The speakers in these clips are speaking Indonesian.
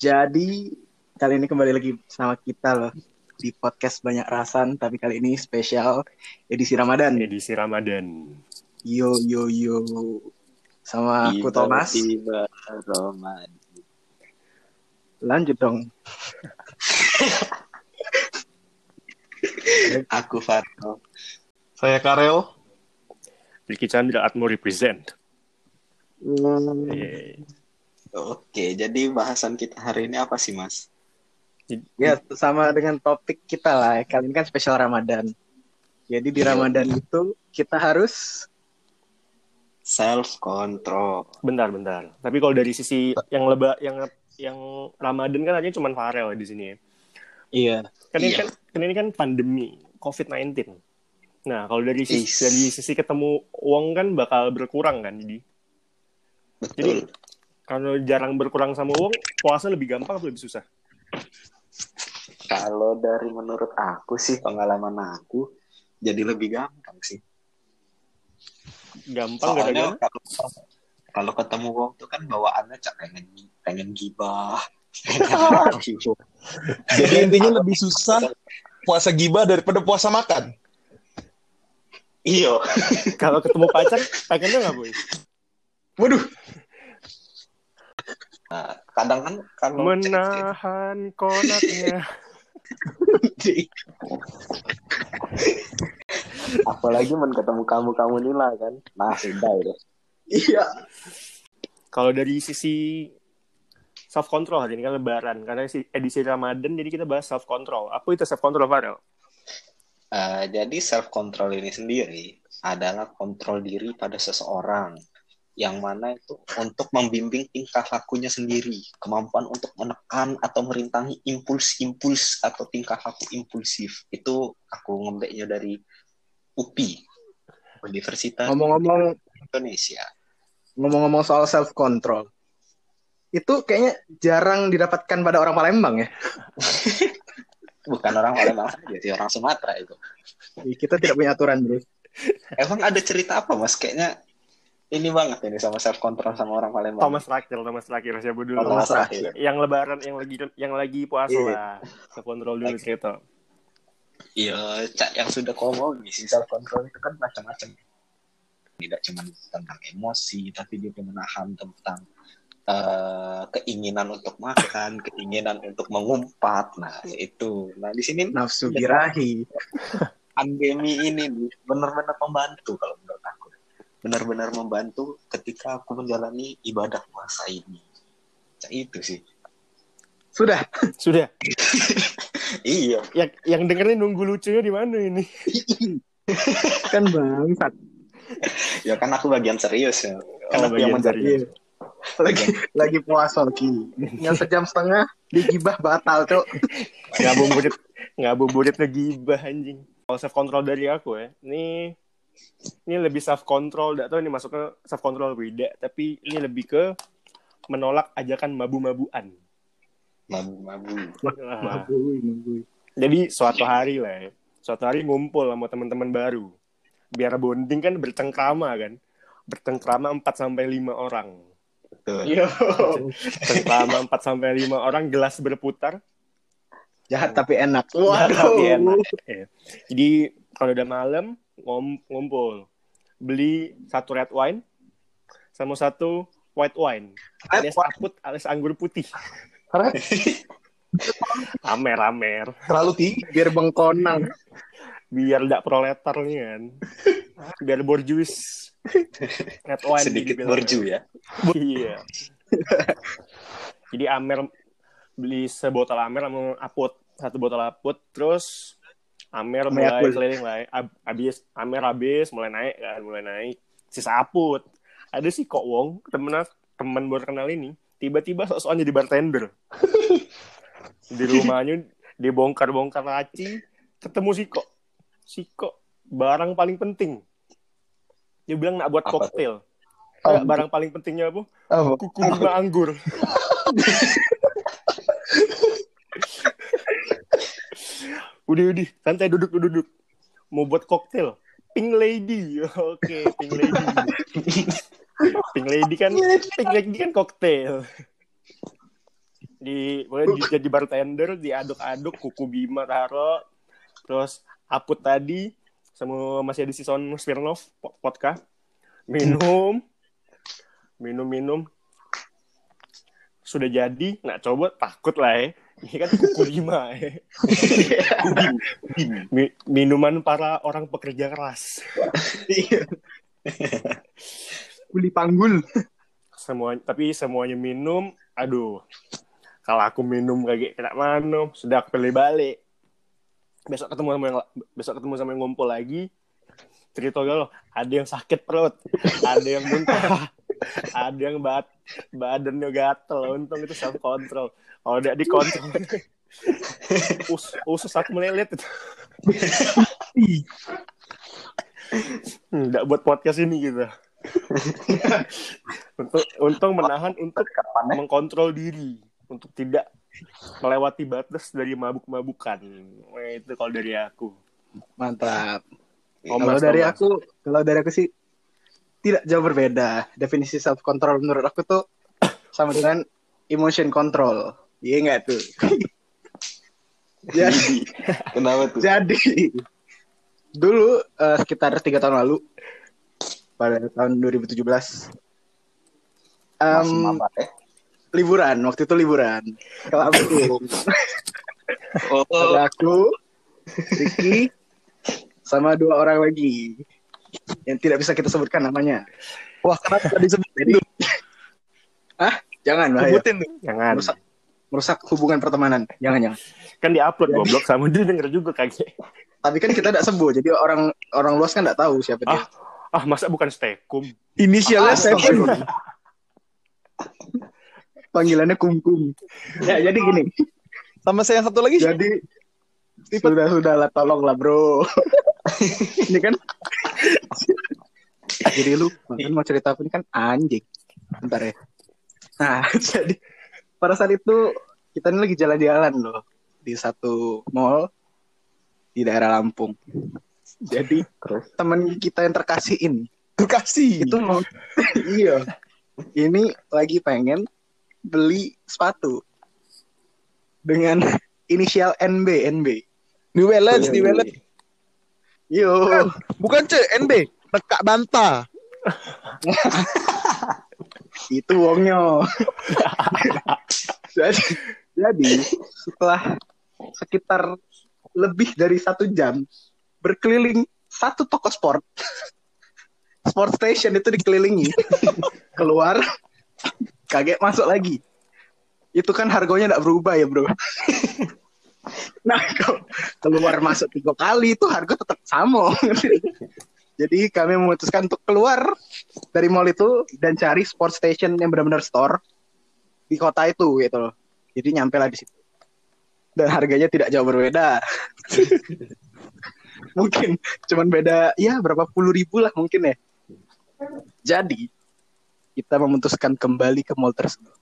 Jadi kali ini kembali lagi sama kita loh di podcast banyak rasan, tapi kali ini spesial edisi Ramadan. Edisi Ramadan. Yo yo yo. Sama aku Thomas. Tiba Ramadan. Lanjut dong. Aku Farno. Saya Karel. Ricky Chandra Atmo represent. Hmm, Yeay. Oke, jadi bahasan kita hari ini apa sih, Mas? Ya sama dengan topik kita lah. Kali ini kan spesial Ramadan. Jadi di Ramadan itu kita harus Self control. Bentar, bentar. Tapi kalau dari sisi yang leba yang yang Ramadan kan aja cuma Farel di sini ya. iya Kan ini Iya. kan, kan ini kan pandemi COVID-19. Nah, kalau dari sisi, Is. dari sisi ketemu uang kan bakal berkurang kan jadi. Jadi Betul. Kalau jarang berkurang sama uang, puasa lebih gampang atau lebih susah? Kalau dari menurut aku sih pengalaman aku jadi lebih gampang sih. Gampang Soalnya gara-gara kalau kalau ketemu wong tuh kan bawaannya cak pengen pengen gibah. Jadi intinya lebih susah puasa gibah daripada puasa makan. Iya. kalau ketemu pacar pengennya nggak boy? Waduh, Nah, kadang kan kalau Menahan konaknya. apalagi men ketemu kamu kamu nila kan. Nah, sudah itu. iya. Kalau dari sisi self control hari ini kan lebaran karena si edisi Ramadan jadi kita bahas self control. Apa itu self control Farel? Eh, jadi self control ini sendiri adalah kontrol diri pada seseorang yang mana itu untuk membimbing tingkah lakunya sendiri, kemampuan untuk menekan atau merintangi impuls-impuls atau tingkah laku impulsif. Itu aku ngembeknya dari UPI, Universitas Ngomong-ngomong Indonesia. ngomong-ngomong soal self control. Itu kayaknya jarang didapatkan pada orang Palembang ya. Bukan orang Palembang saja sih, orang Sumatera itu. Kita tidak punya aturan, Bro. Emang ada cerita apa, Mas? Kayaknya ini banget ini sama self control sama orang Palembang. Thomas Rakil, Thomas Rakil siapa dulu? Thomas Rakil. Yang lebaran yang lagi yang lagi puasa Iya. lah. Self control dulu Oke. cerita. Iya, cak yang sudah kau mau sih self control itu kan macam-macam. Tidak cuma tentang emosi, tapi juga menahan tentang eh, keinginan untuk makan, keinginan untuk mengumpat. Nah, itu. Nah, di sini Nafsu birahi. pandemi ini nih benar-benar membantu kalau. Benar-benar membantu ketika aku menjalani ibadah puasa ini. Cak itu sih. Sudah. Sudah. Iya. Yang yang dengerin nunggu lucunya di mana ini? kan bangsat. Ya kan aku bagian serius ya. Kan Oh, aku yang bagian menjadi serius. Lagi lagi puasa lagi. Yang sejam setengah digibah batal, Cok. Ngabuburit ngabuburit ngegibah anjing. Kalau self control dari aku ya, ini ini lebih self control, tidak tahu ini masuknya self control atau tidak, tapi ini lebih ke menolak ajakan mabu-mabuan. mabu-mabu. Nah, Mabui, mabui. Jadi suatu hari lah ya, suatu hari ngumpul sama teman-teman baru. Biar bonding kan bercengkrama kan. Bercengkrama 4 sampai 5 orang. Betul. Yo. Cengkrama 4 sampai 5 orang, gelas berputar. Jahat tapi enak. Jahat tapi enak. Ya. Jadi kalau udah malam ngom- ngumpul. Beli satu red wine sama satu white wine. Alias aput, alias anggur putih. Karena Amer, amer. terlalu tinggi. Biar bengkonang. Biar tidak proletar nih kan. Biar borjuis. Red wine. Sedikit borju ya. Iya. Jadi Amer beli sebotol Amer sama Aput, satu botol Aput, terus Amer mulai Yakult. keliling lah. Ab- Abis Amer habis mulai naik kan, mulai naik. Sisa Aput. Ada sih kok Wong, temen temen baru kenal ini, tiba-tiba sok-sokan jadi bartender. Di rumahnya dibongkar-bongkar laci, ketemu si kok. Si kok barang paling penting. Dia bilang nak buat Apa koktail. Barang paling pentingnya apa? Apa? kuku bunga anggur. udah udah santai duduk duduk duduk. Mau buat koktail. Pink Lady. Oke, Pink Lady. Pink Lady kan Pink Lady kan koktail. di boleh di, jadi bartender diaduk-aduk kuku bima taro terus aput tadi sama masih ada season Smirnov po- vodka minum minum minum sudah jadi nah coba takut lah ya ini kan kuku bima ya Mi- minuman para orang pekerja keras. Iya. Kuli panggul. semua tapi semuanya minum aduh. Kalau aku minum kayak kena minum sudah pilih balik. Besok ketemu sama yang besok ketemu sama yang ngumpul lagi. Cerita loh ada yang sakit perut ada yang muntah ada yang bat badannya gatel untung itu self control kalau udah dikontrol us usus aku melilit itu nggak buat podcast ini gitu untuk untung menahan untuk Kapan ya? mengkontrol diri untuk tidak melewati batas dari mabuk-mabukan. Itu kalau dari aku. Mantap. Oh, kalau dari aku, kalau dari aku sih tidak jauh berbeda. Definisi self control menurut aku tuh sama dengan emotion control. Iya nggak tuh? Jadi, Kenapa tuh? jadi dulu eh, sekitar tiga tahun lalu pada tahun 2017 Masih em, maba ya? liburan waktu itu liburan ke Lampung Oh, ada aku Ricky sama dua orang lagi yang tidak bisa kita sebutkan namanya Wah, kenapa tadi sebutin jadi tuh? jangan bahaya Sebutin tuh. Jangan. merusak merusak hubungan pertemanan jangan jangan Kan diupload goblok sama dia denger juga kaget. tapi kan kita tidak sebut jadi orang orang luas kan tidak tahu siapa dia Ah, masa bukan stekum? Inisialnya Ah, astagfirullah. panggilannya kumkum ya jadi gini sama saya yang satu lagi. jadi sudah sudah lah tolong lah bro ini kan jadi lu kan mau cerita apa ini kan anjing bentar ya nah jadi pada saat itu kita ini lagi jalan-jalan loh di satu mall di daerah Lampung jadi Terus? teman kita yang terkasih ini Kasih. itu mau iya ini lagi pengen beli sepatu dengan inisial NB NB New Balance, Iya, New iya. Balance. yo Bukan C, NB. Nekak banta. Itu wongnya. Jadi, jadi setelah sekitar lebih dari satu jam berkeliling satu toko sport sport station itu dikelilingi keluar kaget masuk lagi. Itu kan harganya tidak berubah ya bro. Nah kalau keluar masuk tiga kali itu harga tetap sama jadi kami memutuskan untuk keluar dari mall itu dan cari sport station yang benar-benar store di kota itu gitu loh. Jadi nyampe lah di situ. Dan harganya tidak jauh berbeda. mungkin cuman beda ya berapa puluh ribu lah mungkin ya. Jadi kita memutuskan kembali ke mall tersebut.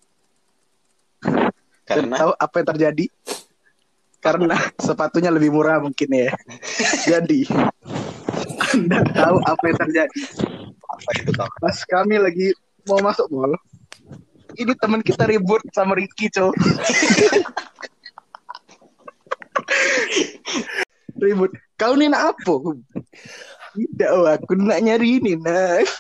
Dan Karena tahu apa yang terjadi? Karena sepatunya lebih murah mungkin ya. Jadi Anda tahu apa yang terjadi? apa itu kak? Pas kami lagi mau masuk mall, ini teman kita ribut sama Ricky, cow. ribut. Kau ini nak apa? Tidak, oh, aku nak nyari ini, nak.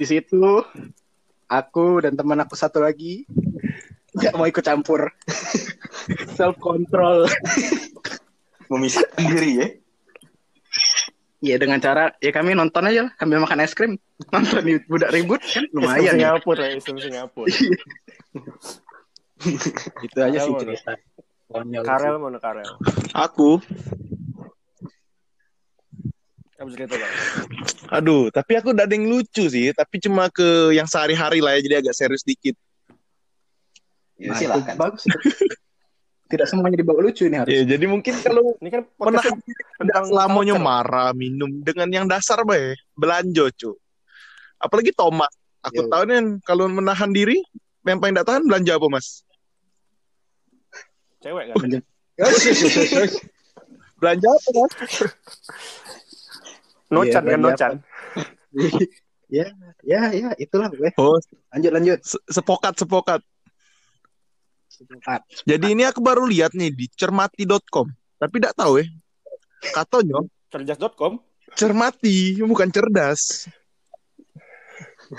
Di situ aku dan teman aku satu lagi nggak mau ikut campur. Self control. Memisahkan diri ya? Ya dengan cara ya kami nonton aja lah sambil makan es krim. Nonton nih budak ribut kan lumayan ya. Singapura ya, sistem Singapura. Itu aja sih cerita. Konyol Karel mana Karel? Aku. Apa cerita bang? Aduh, tapi aku udah ada yang lucu sih. Tapi cuma ke yang sehari-hari lah ya. Jadi agak serius dikit. Ya, Nah, silakan. Bagus. Tidak semuanya dibawa lucu ini harus. Ya, jadi mungkin kalau Ini kan tidak tentang culture. marah, minum dengan yang dasar bae, belanja cu. Apalagi Thomas. Aku Yo. tahu nih kalau menahan diri, yang paling tidak tahan belanja apa mas? cewek kan? Belanja apa mas? Nocan Iya, kan Nocan. ya, ya, ya, itulah gue. Oh, Lanjut, lanjut. se- sepokat sepokat. Jadi ini aku baru lihat nih di cermati.com. Tapi tidak tahu ya. Katanya Cerdas.com. cermati bukan cerdas.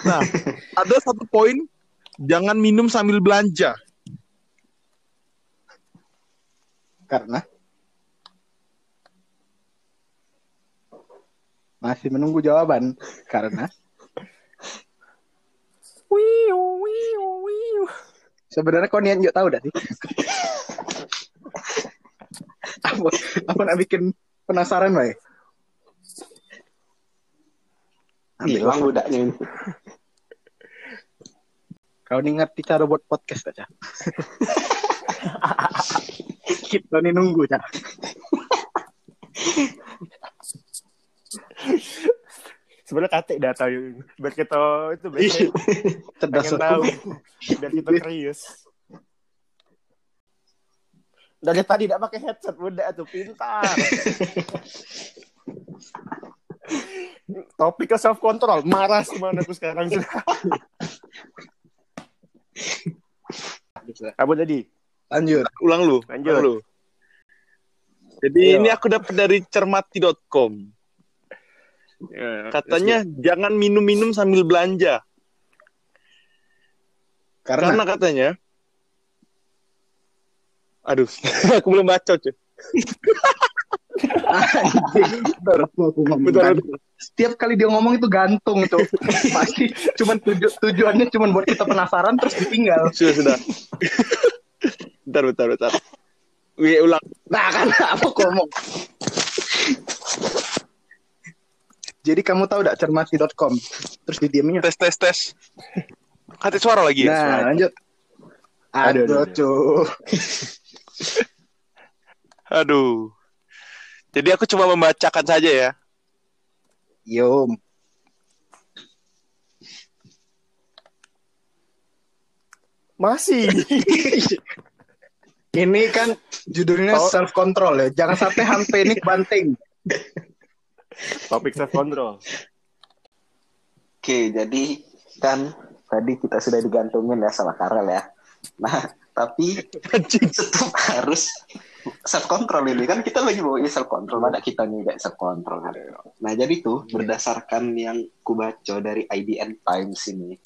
Nah, ada satu poin jangan minum sambil belanja. Karena masih menunggu jawaban. Karena wiu, wiu. Sebenarnya kau niat juga tahu dah sih. apa, apa nak bikin penasaran, Bay? Hilang budaknya ini. Kau nih ngerti cara buat podcast aja. Kita nih nunggu, Cak. Sebenarnya katik data yuk. Biar kita itu biar Cerdas. pengen tahu. Biar kita curious. Dari tadi tidak pakai headset, udah tuh pintar. Topiknya self control, marah semua aku sekarang sudah. Apa tadi? Lanjut. Ulang lu. Lanjut. ulang lu. Jadi Ayo. ini aku dapat dari cermati.com. Ya, Katanya jangan minum-minum sambil belanja. Karena, Karena katanya Aduh, aku belum baca, cuy. Aku. Setiap kali dia ngomong itu gantung itu. Pasti cuman tuju tujuannya cuman buat kita penasaran terus ditinggal. Sudah, sudah. bentar, bentar, bentar. Wih, ulang. Nah, kan apa aku ngomong? Jadi kamu tahu gak cermati.com? Terus didiamnya. Tes, tes, tes. Kata suara lagi ya? Nah, lanjut. Aduh, Aduh, aduh. Aduh. Jadi aku cuma membacakan saja ya. Yum. Masih. Ini kan judulnya Oh. self control ya. Jangan sampai hampenik banting. Topik self control. Oke, jadi kan tadi kita sudah digantungin ya sama Karel ya. Nah, tapi tetap harus self control ini kan kita lagi bawa self control ada kita nih gak self control kan. Nah jadi tuh berdasarkan yang ku baca dari IDN Times ini,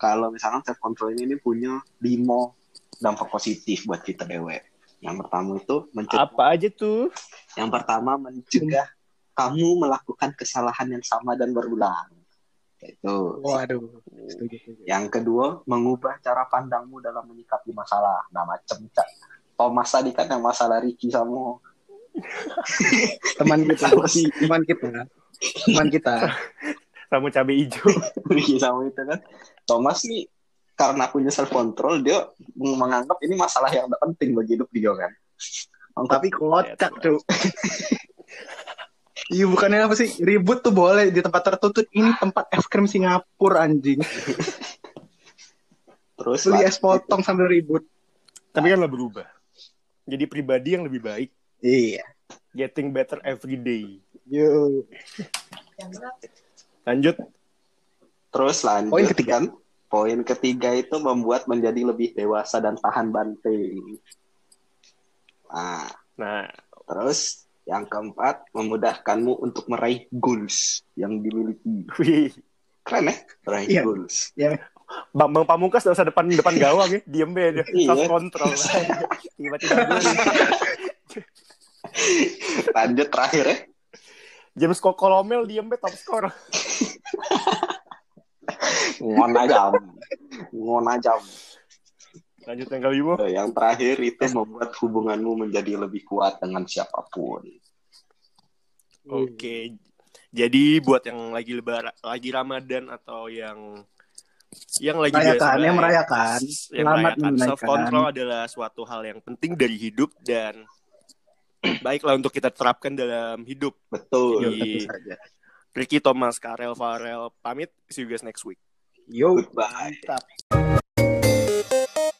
kalau misalkan self control ini, ini punya lima dampak positif buat kita dewe. Yang pertama itu mencegah, Apa aja tuh? yang pertama mencegah kamu melakukan kesalahan yang sama dan berulang. Itu. Waduh. Setuju. Yang kedua, mengubah cara pandangmu dalam menyikapi masalah. Nah, macam Cak. Thomas tadi kan yang masalah Ricky sama Teman kita. Teman kita. Teman kita. Sama cabai hijau. Ricky sama itu kan. Thomas nih karena punya self control dia menganggap ini masalah yang tidak penting bagi hidup dia kan. Tapi kocak tuh. Iya bukannya apa sih ribut tuh boleh di tempat tertutup ini tempat es krim Singapura anjing terus beli es potong sambil ribut Tapi kan lah berubah. Jadi pribadi yang lebih baik. iya Getting better every day. yo Lanjut. terus lanjut Poin ketiga. kan. Poin ketiga itu membuat menjadi lebih dewasa dan tahan banting. Nah, Nah, terus yang keempat memudahkanmu untuk meraih goals yang dimiliki. wih. Keren ya? Meraih Iya. goals. Bang, Bang Pamungkas gak usah depan depan gawang ya. Diem aja. Iya. Self control. Tiba-tiba Lanjut terakhir ya. James Kokolomel diem be top score. Ngon aja. Ngon aja. Lanjut yang kelima. Eh, Yang terakhir itu membuat hubunganmu menjadi lebih kuat dengan siapa pun. Oke. Jadi buat yang lagi lebaran, lagi Ramadan atau yang yang lagi Merayakan, biasa yang merayakan. yang Selamat merayakan self control adalah suatu hal yang penting dari hidup dan baiklah untuk kita terapkan dalam hidup. Betul. Tentu saja Ricky Thomas, Karel, Farel, pamit. See you guys next week. yo Goodbye. mantap